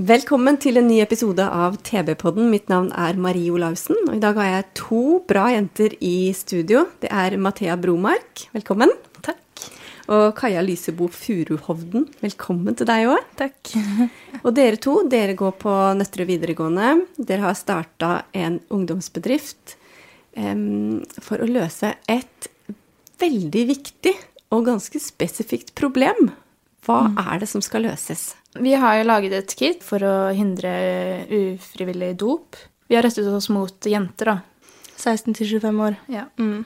Velkommen til en ny episode av TV-podden. Mitt navn er Marie Olaussen, og i dag har jeg to bra jenter i studio. Det er Mathea Bromark, velkommen. Takk. Og Kaja Lysebo Furuhovden, velkommen til deg òg. Takk. Og dere to, dere går på Nøtterøy videregående. Dere har starta en ungdomsbedrift um, for å løse et veldig viktig og ganske spesifikt problem. Hva er det som skal løses? Vi har jo laget et kit for å hindre ufrivillig dop. Vi har rettet oss mot jenter, da. 16 25 år. Ja. Mm.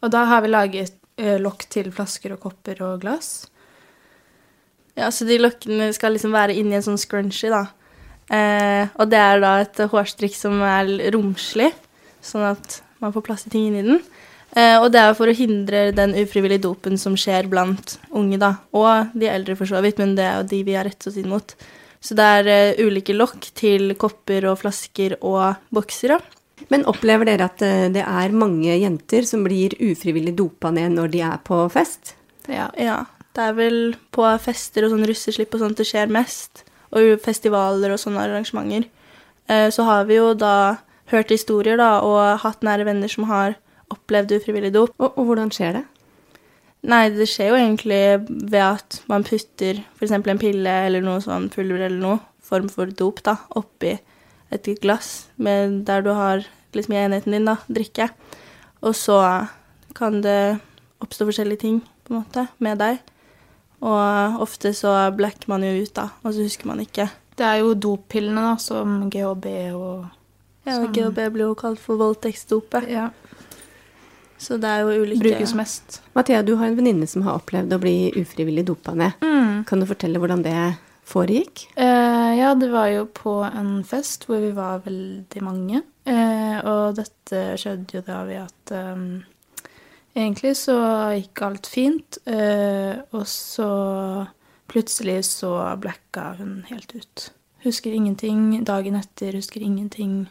Og da har vi laget eh, lokk til flasker og kopper og glass. Ja, så de lokkene skal liksom være inni en sånn scrunchie, da. Eh, og det er da et hårstrikk som er romslig, sånn at man får plass til ting inni den. Eh, og det er for å hindre den ufrivillige dopen som skjer blant unge, da. Og de eldre, for så vidt, men det er jo de vi har rettet oss inn mot. Så det er eh, ulike lokk til kopper og flasker og bokser, da. Men opplever dere at eh, det er mange jenter som blir ufrivillig dopa ned når de er på fest? Ja. Ja, det er vel på fester og sånn russeslipp og sånt det skjer mest. Og festivaler og sånne arrangementer. Eh, Så har vi jo da hørt historier da, og hatt nære venner som har opplevd ufrivillig dop. Og, og hvordan skjer det? Nei, det skjer jo egentlig ved at man putter f.eks. en pille eller noe sånn pulver eller noe, form for dop, da, oppi et glass med, der du har liksom i enheten din, da, drikke. Og så kan det oppstå forskjellige ting, på en måte, med deg. Og ofte så blacker man jo ut, da, og så husker man ikke. Det er jo doppillene, da, som GHB og Ja, og Sånn. GHB blir jo kalt for voldtektsdopet, ja, så det er jo ulike brukes mest. Mathea, du har en venninne som har opplevd å bli ufrivillig dopa ned. Mm. Kan du fortelle hvordan det foregikk? Uh, ja, det var jo på en fest hvor vi var veldig mange. Uh, og dette skjedde jo da ved at um, Egentlig så gikk alt fint, uh, og så plutselig så blacka hun helt ut. Husker ingenting. Dagen etter husker ingenting.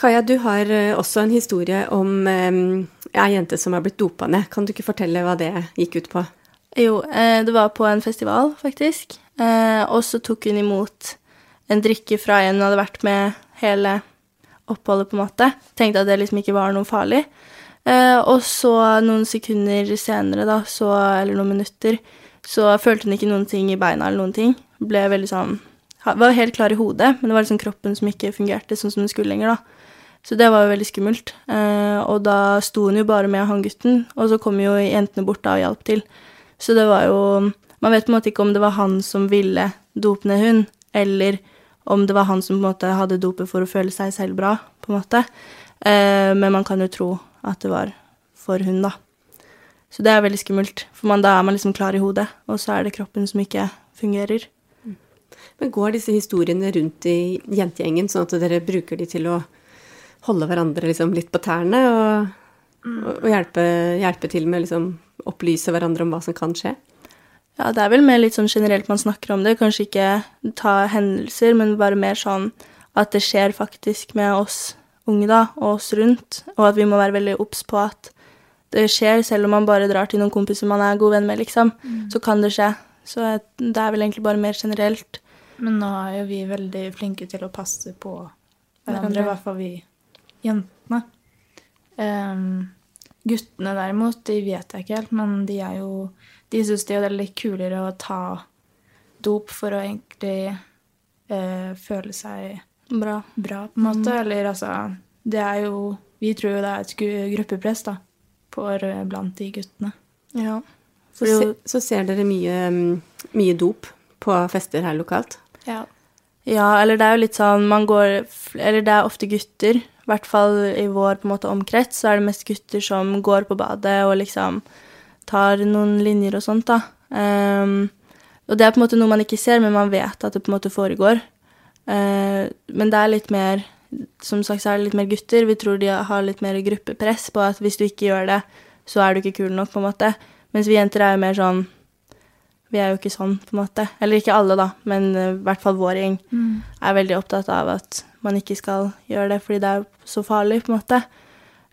Kaja, du har også en historie om eh, ei jente som har blitt dopa ned. Kan du ikke fortelle hva det gikk ut på? Jo, eh, det var på en festival, faktisk. Eh, og så tok hun imot en drikke fra en hun hadde vært med hele oppholdet, på en måte. Tenkte at det liksom ikke var noe farlig. Eh, og så noen sekunder senere, da, så, eller noen minutter, så følte hun ikke noen ting i beina eller noen ting. Ble veldig sånn Var helt klar i hodet, men det var liksom kroppen som ikke fungerte sånn som den skulle lenger, da. Så det var jo veldig skummelt. Eh, og da sto hun jo bare med han gutten, og så kom jo jentene bort da og hjalp til. Så det var jo Man vet på en måte ikke om det var han som ville dope ned hun, eller om det var han som på en måte hadde dopet for å føle seg selv bra, på en måte. Eh, men man kan jo tro at det var for hun, da. Så det er veldig skummelt, for man, da er man liksom klar i hodet, og så er det kroppen som ikke fungerer. Men Går disse historiene rundt i jentegjengen, sånn at dere bruker de til å holde hverandre liksom litt på tærne og, og, og hjelpe, hjelpe til med liksom opplyse hverandre om hva som kan skje? Ja, det er vel mer litt sånn generelt man snakker om det. Kanskje ikke ta hendelser, men bare mer sånn at det skjer faktisk med oss unge, da, og oss rundt. Og at vi må være veldig obs på at det skjer, selv om man bare drar til noen kompiser man er god venn med, liksom. Så kan det skje. Så det er vel egentlig bare mer generelt. Men nå er jo vi veldig flinke til å passe på hverandre, Hverandre. i hvert fall vi jentene. Um, guttene derimot, de vet jeg ikke helt, men de er jo De syns det er litt kulere å ta dop for å egentlig uh, føle seg Bra. bra, på en måte. Eller altså Det er jo Vi tror jo det er et gruppepress, da, for eh, blant de guttene. Ja. Så, jo, så ser dere mye, mm, mye dop på fester her lokalt? Ja. Ja, eller det er jo litt sånn man går Eller det er ofte gutter. I hvert fall i vår på en måte omkrets så er det mest gutter som går på badet og liksom tar noen linjer og sånt, da. Um, og det er på en måte noe man ikke ser, men man vet at det på en måte foregår. Uh, men det er litt mer Som sagt så er det litt mer gutter. Vi tror de har litt mer gruppepress på at hvis du ikke gjør det, så er du ikke kul nok, på en måte. Mens vi jenter er jo mer sånn Vi er jo ikke sånn, på en måte. Eller ikke alle, da, men eh, i hvert fall vår gjeng er veldig opptatt av at man ikke skal gjøre det fordi det er så farlig, på en måte.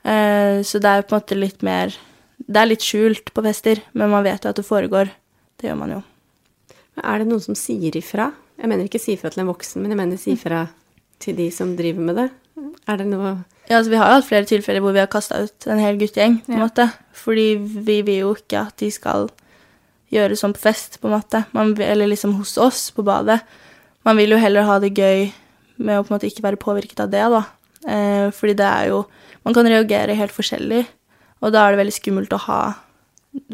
Uh, så det er på en måte litt mer Det er litt skjult på fester, men man vet jo at det foregår. Det gjør man jo. Er det noen som sier ifra? Jeg mener ikke si ifra til en voksen, men jeg mener si ifra til de som driver med det. Er det noe Ja, altså, vi har jo hatt flere tilfeller hvor vi har kasta ut en hel guttegjeng, på en Ja. måte. Fordi vi vil jo ikke at de skal gjøre sånn på fest, på en måte. Man, eller liksom hos oss på badet. Man vil jo heller ha det gøy med å på en måte ikke være påvirket av det, da. Eh, fordi det er jo Man kan reagere helt forskjellig, og da er det veldig skummelt å ha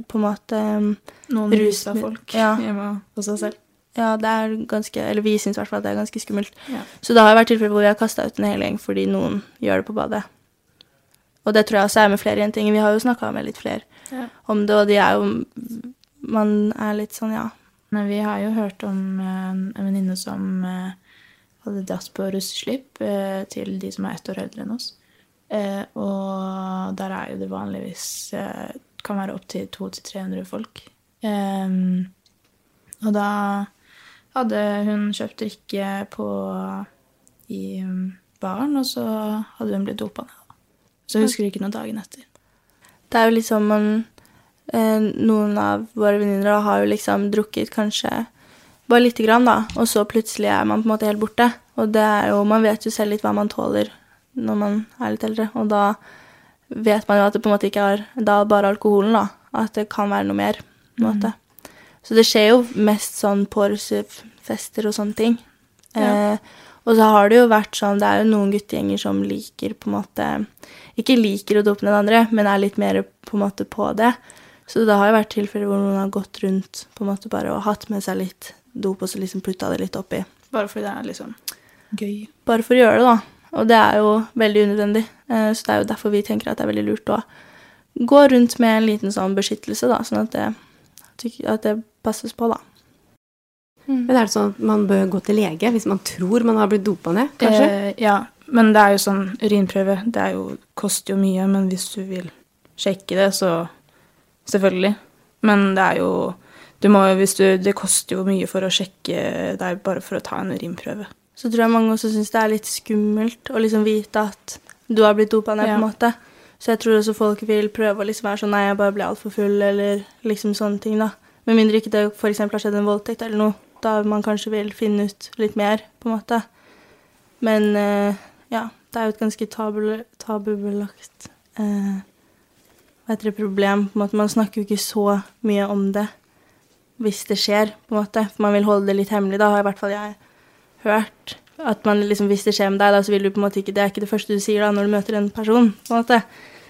på en måte um, Noen rusa folk ja. hjemme hos seg selv. Ja, det er ganske Eller vi syns i hvert fall at det er ganske skummelt. Ja. Så det har jo vært tilfeller hvor vi har kasta ut en hel gjeng fordi noen gjør det på badet. Og det tror jeg også er med flere jenter. Vi har jo snakka med litt flere Ja. om det, og de er jo Man er litt sånn, ja. Men vi har jo hørt om eh, en venninne som eh, hadde dratt på russeslipp eh, til de som er ett år eldre enn oss. Eh, og der er jo det vanligvis eh, kan være opptil 200-300 folk. Em, og da hadde hun kjøpt drikke på i baren, og så hadde hun blitt dopa ned. Så husker hun ikke noe dagen etter. Det er jo liksom man eh, Noen av våre venninner har jo liksom drukket kanskje bare lite grann, da, og så plutselig er man på en måte helt borte. Og det er jo Man vet jo selv litt hva man tåler når man er litt eldre, og da vet man jo at det på en måte ikke er da bare alkoholen, da. At det kan være noe mer, på en måte. Så det skjer jo mest sånn på russefester og sånne ting. Ja. Eh, og så har det jo vært sånn Det er jo noen guttegjenger som liker på en måte Ikke liker å dope ned andre, men er litt mer på en måte på det. Så det har jo vært tilfeller hvor noen har gått rundt på en måte bare og hatt med seg litt dop og så liksom putta det litt oppi. Bare fordi det er liksom gøy. Bare for å gjøre det, da. Og det er jo veldig unødvendig. Eh, Så det er jo derfor vi tenker at det er veldig lurt å gå rundt med en liten sånn beskyttelse, da, sånn at det, at det passes på, da. Men er det sånn at man bør gå til lege hvis man tror man har blitt dopa ned, kanskje? Eh, ja, men det er jo sånn urinprøve. Det er jo, koster jo mye, men hvis du vil sjekke det, så selvfølgelig. Men det er jo du må, hvis du, Det koster jo mye for å sjekke deg bare for å ta en urinprøve. Så tror jeg mange også syns det er litt skummelt å liksom vite at du har blitt dopa ned, på en måte. Så jeg tror også folk vil prøve å liksom være sånn Nei, jeg bare ble altfor full, eller liksom sånne ting, da. Med mindre ikke det f.eks. har skjedd en voldtekt eller noe. Da man kanskje vil finne ut litt mer, på en måte. Men eh, ja, det er jo et ganske tabu, tabubelagt eh, Hva heter det, problem. På en måte, man snakker jo ikke så mye om det hvis det skjer, på en måte. For man vil holde det litt hemmelig. Da har i hvert fall jeg hørt at man liksom, hvis det skjer med deg, da, så vil du på en måte ikke Det er ikke det første du sier da når du møter en person, på en måte.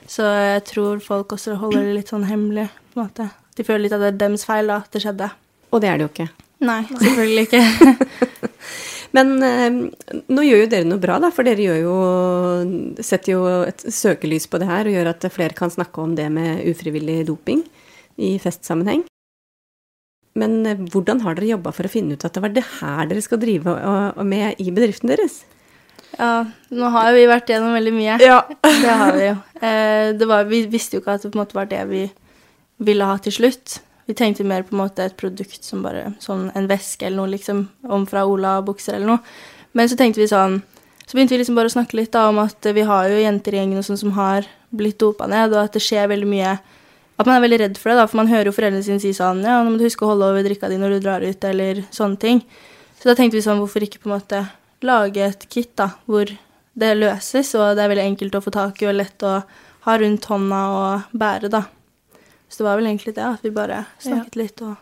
Så jeg tror folk også holder det litt sånn hemmelig, på en måte. De føler litt at det er deres feil, da, at det skjedde. Og det er det jo ikke. Nei, selvfølgelig ikke. Men eh, nå gjør jo dere noe bra, da, for dere gjør jo, setter jo et søkelys på det her og gjør at flere kan snakke om det med ufrivillig doping i festsammenheng. Men eh, hvordan har dere jobba for å finne ut at det var det her dere skal drive og, og med i bedriften deres? Ja, nå har vi vært gjennom veldig mye. Ja. Det har vi jo. Eh, det var, vi visste jo ikke at det på en måte var det vi ville ha til slutt. Vi tenkte mer på en måte et produkt som bare sånn en veske eller noe, liksom, om fra Ola bukser eller noe. Men så tenkte vi sånn Så begynte vi liksom bare å snakke litt da om at vi har jo jenter i gjengen og sånn som har blitt dopa ned, og at det skjer veldig mye At man er veldig redd for det, da, for man hører jo foreldrene sine si sånn Ja, nå må du huske å holde over drikka di når du drar ut, eller sånne ting. Så da tenkte vi sånn, hvorfor ikke på en måte lage et kit da, hvor det løses, og det er veldig enkelt å få tak i og lett å ha rundt hånda og bære, da. Så det var vel egentlig det, at vi bare snakket litt og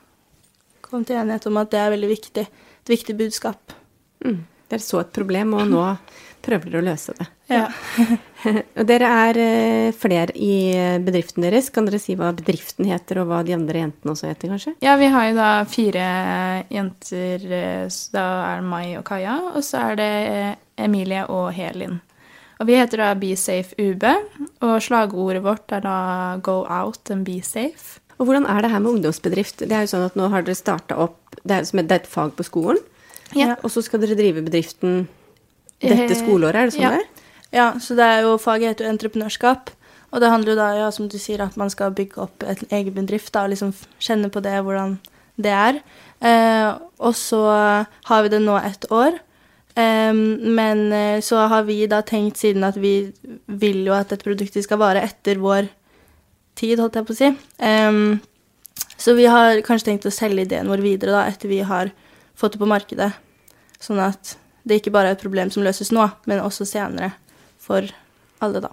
kom til enighet om at det er veldig viktig. Et viktig budskap. Mm. Dere så et problem, og nå prøver å løse det. Ja. Og dere er eh, flere i bedriften deres. Kan dere si hva bedriften heter, og hva de andre jentene også heter, kanskje? Ja, vi har jo da fire jenter. eh, så Da er det Mai og Kaja, og så er det eh, Emilie og Helin. Og vi heter da Be Safe UB, og slagordet vårt er da Go out and be safe. Og hvordan er det her med ungdomsbedrift? Det er jo sånn at nå har dere starta opp Det er, som det er et fag på skolen. Ja. Og så skal dere drive bedriften dette Eh, skoleåret, er det sånn ja. det er? Ja, så det er jo, faget heter jo entreprenørskap. Og det handler jo da, ja, som du sier, at man skal bygge opp en egen bedrift da, og liksom kjenne på det, hvordan det er. Eh, og så har vi det nå ett år. Eh, men eh, så har vi da tenkt, siden at vi vil jo at dette produktet skal vare etter vår tid, holdt jeg på å si. Eh, så vi har kanskje tenkt å selge ideen vår videre da, etter vi har fått det på markedet. Sånn at det ikke bare er et problem som løses nå, men også senere for alle, da.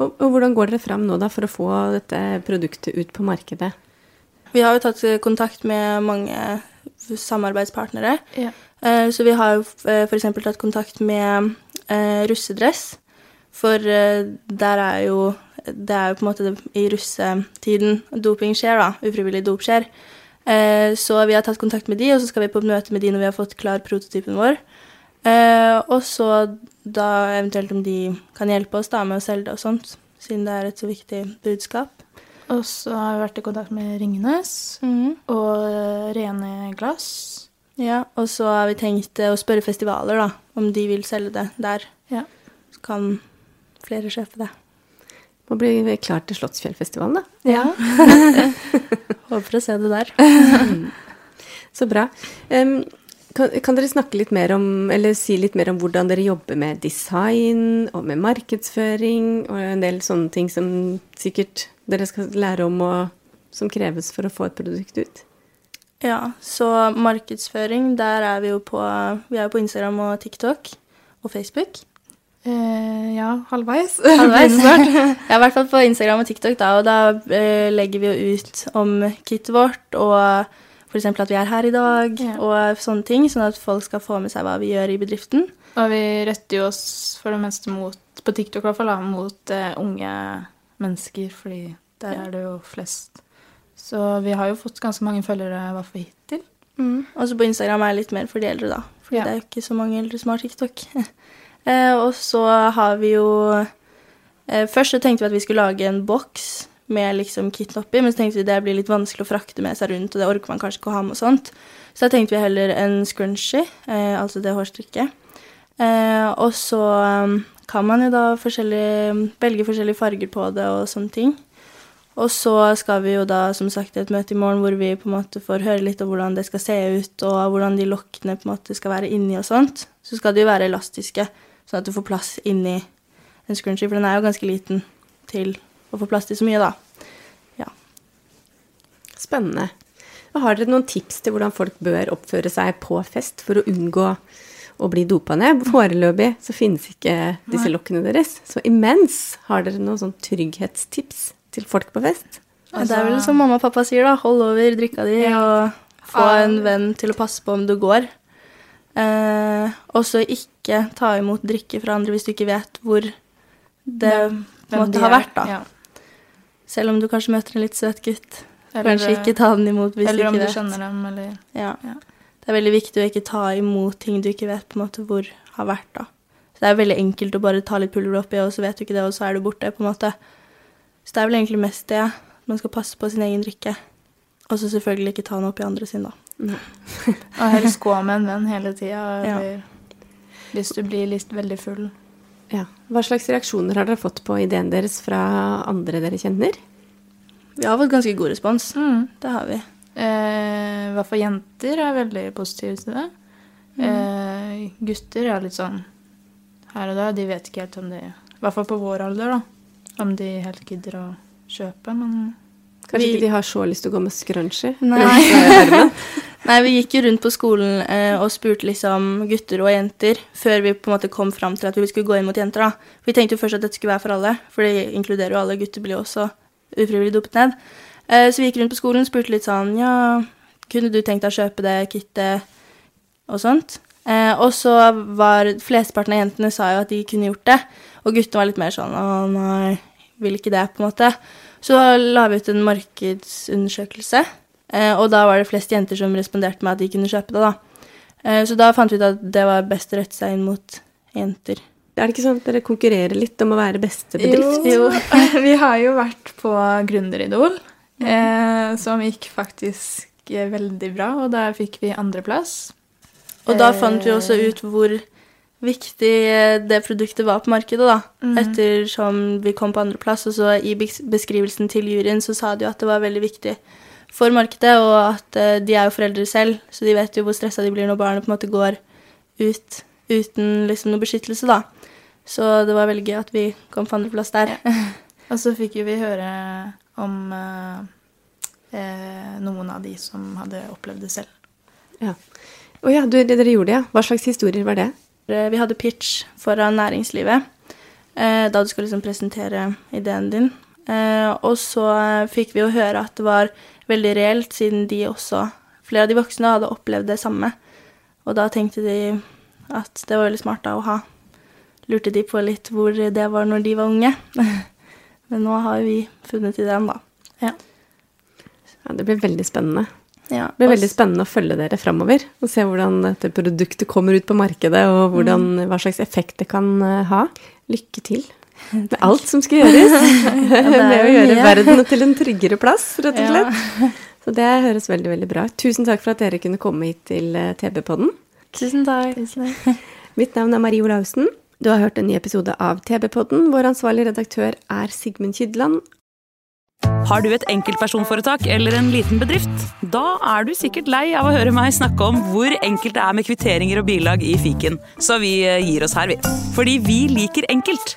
Og, og hvordan går dere fram nå da for å få dette produktet ut på markedet? Vi har jo tatt eh, kontakt med mange samarbeidspartnere. Ja. Eh, Så vi har jo f.eks. tatt kontakt med eh, russedress. For eh, der er jo Det er jo på en måte i russetiden doping skjer, da. Ufrivillig dop skjer. Eh, Så vi har tatt kontakt med de, og så skal vi på møte med de når vi har fått klar prototypen vår. Eh, og så da eventuelt om de kan hjelpe oss da med å selge det og sånt, siden det er et så viktig budskap. Og så har vi vært i kontakt med Ringnes og eh, Rene Glass. Ja, og så har vi tenkt eh, å spørre festivaler, da, om de vil selge det der. Ja. Så kan flere kjøpe det. Må bli klar til Slottsfjellfestivalen, da. Ja. Håper å se det der. Så bra. Em, kan, kan dere snakke litt mer om, eller si litt mer om hvordan dere jobber med design og med markedsføring og en del sånne ting som sikkert dere skal lære om og som kreves for å få et produkt ut? Ja, så markedsføring, der er vi jo på Vi er jo på Instagram og TikTok og Facebook. Eh, ja, halvveis. Halvveis snart. Ja, i hvert fall på Instagram og TikTok, da. Og da eh, legger vi jo ut om kittet vårt og f.eks. at vi er her i dag Ja. og sånne ting, sånn at folk skal få med seg hva vi gjør i bedriften. Og vi retter jo oss for det meste mot, på TikTok i hvert fall, da, mot uh, unge mennesker, fordi der Ja. er det jo flest. Så vi har jo fått ganske mange følgere i hvert fall hittil. Og så på Instagram er jeg litt mer for de eldre, da. Fordi Ja. det er jo ikke så mange eldre som har TikTok. eh, og så har vi jo eh, Først så tenkte vi at vi skulle lage en boks med liksom kitten oppi, men så tenkte vi det blir litt vanskelig å frakte med seg rundt, og det orker man kanskje ikke å ha med og sånt. Så da tenkte vi heller en scrunchie, eh, altså det hårstrikket. Eh, og så um, kan man jo da forskjellig, velge forskjellige farger på det og sånne ting. Og så skal vi jo da som sagt et møte i morgen hvor vi på en måte får høre litt om hvordan det skal se ut, og hvordan de lokkene på en måte skal være inni og sånt. Så skal de jo være elastiske, sånn at du får plass inni en scrunchie, for den er jo ganske liten til å få plass til så mye, da. Ja. Spennende. Har dere noen tips til hvordan folk bør oppføre seg på fest for å unngå å bli dopa ned? Foreløpig så finnes ikke disse lokkene deres. Så imens har dere noen sånn trygghetstips til folk på fest? det er vel som mamma og pappa sier, da. Hold over drikka di, og få en venn til å passe på om du går. Eh, og så ikke ta imot drikke fra andre hvis du ikke vet hvor det måtte de ha vært, da. Ja. Selv om du kanskje møter en litt søt gutt. Eller, Kanskje ikke ta den imot hvis du ikke vet. eller om du skjønner dem, eller Ja. Ja. Det er veldig viktig å ikke ta imot ting du ikke vet på en måte hvor har vært. da. Så Det er veldig enkelt å bare ta litt pulver oppi, og så vet du ikke det, og så er du borte. på en måte. Så det er vel egentlig mest det. Man skal passe på sin egen drikke. Og så selvfølgelig ikke ta den oppi andre sin, da. Og helst gå med en venn hele tida, Ja. hvis du blir litt veldig full. Ja. Hva slags reaksjoner har dere fått på ideen deres fra andre dere kjenner? Vi har fått ganske god respons. Mm. Det har vi. Eh, I hvert fall jenter er veldig positive til det. Eh, gutter er litt sånn her og der. De vet ikke helt om de I hvert fall på vår alder, da. Om de helt gidder å kjøpe, men Kanskje Vi- ikke de har så lyst til å gå med scrunchie? Nei. Nei, vi gikk jo rundt på skolen eh, og spurte liksom gutter og jenter før vi på en måte kom fram til at vi skulle gå inn mot jenter. da. Vi tenkte jo først at dette skulle være for alle, for det inkluderer jo alle. Gutter blir jo også ufrivillig dopet ned. Eh, så vi gikk rundt på skolen og spurte litt sånn Ja, kunne du tenkt deg å kjøpe det kittet og sånt? Eh, og så var flesteparten av jentene sa jo at de kunne gjort det, og guttene var litt mer sånn Å nei, vil ikke det, på en måte. Så la vi ut en markedsundersøkelse, og da var det flest jenter som responderte med at de kunne kjøpe det. da. Eh, så da fant vi ut at det var best å rette seg inn mot jenter. Er det ikke sånn at dere konkurrerer litt om å være beste bedrift? Jo, vi har jo vært på Gründeridol, eh, som gikk faktisk eh, veldig bra, og der fikk vi andreplass. Og da fant vi også ut hvor viktig eh, det produktet var på markedet, da. Ettersom vi kom på andreplass, og så i beskrivelsen til juryen så sa de jo at det var veldig viktig for markedet, og at eh, de er jo foreldre selv, så de vet jo hvor stressa de blir når barnet på en måte går ut uten liksom noe beskyttelse, da. Så det var veldig gøy at vi kom på andreplass der. Og så fikk jo vi høre om eh, eh, noen av de som hadde opplevd det selv. Ja. Å ja, du, det dere gjorde, ja. Hva slags historier var det? Eh, Vi hadde pitch foran næringslivet, eh, da du skal liksom presentere ideen din. Eh, og så fikk vi jo høre at det var veldig reelt, siden de også, flere av de voksne, hadde opplevd det samme. Og da tenkte de at det var veldig smart da å ha. Lurte de på litt hvor det var når de var unge. Men nå har vi funnet ideen, da. Ja, Det blir veldig spennende. Ja, Det blir veldig spennende å følge dere framover og se hvordan dette produktet kommer ut på markedet, og hvordan, hva slags effekt det kan eh, ha. Lykke til med alt som skal gjøres. med å gjøre mye. verden til en tryggere plass, rett og Ja. slett. Så det høres veldig, veldig bra ut. Tusen takk for at dere kunne komme hit til eh, TB-podden. Tusen takk. Mitt navn er Marie Olaussen. Du har hørt en ny episode av TB-podden. Vår ansvarlig redaktør er Sigmund Kydland. Har du et enkeltpersonforetak eller en liten bedrift? Da er du sikkert lei av å høre meg snakke om hvor enkelt det er med kvitteringer og bilag i fiken, så vi eh, gir oss her, vi. Fordi vi liker enkelt.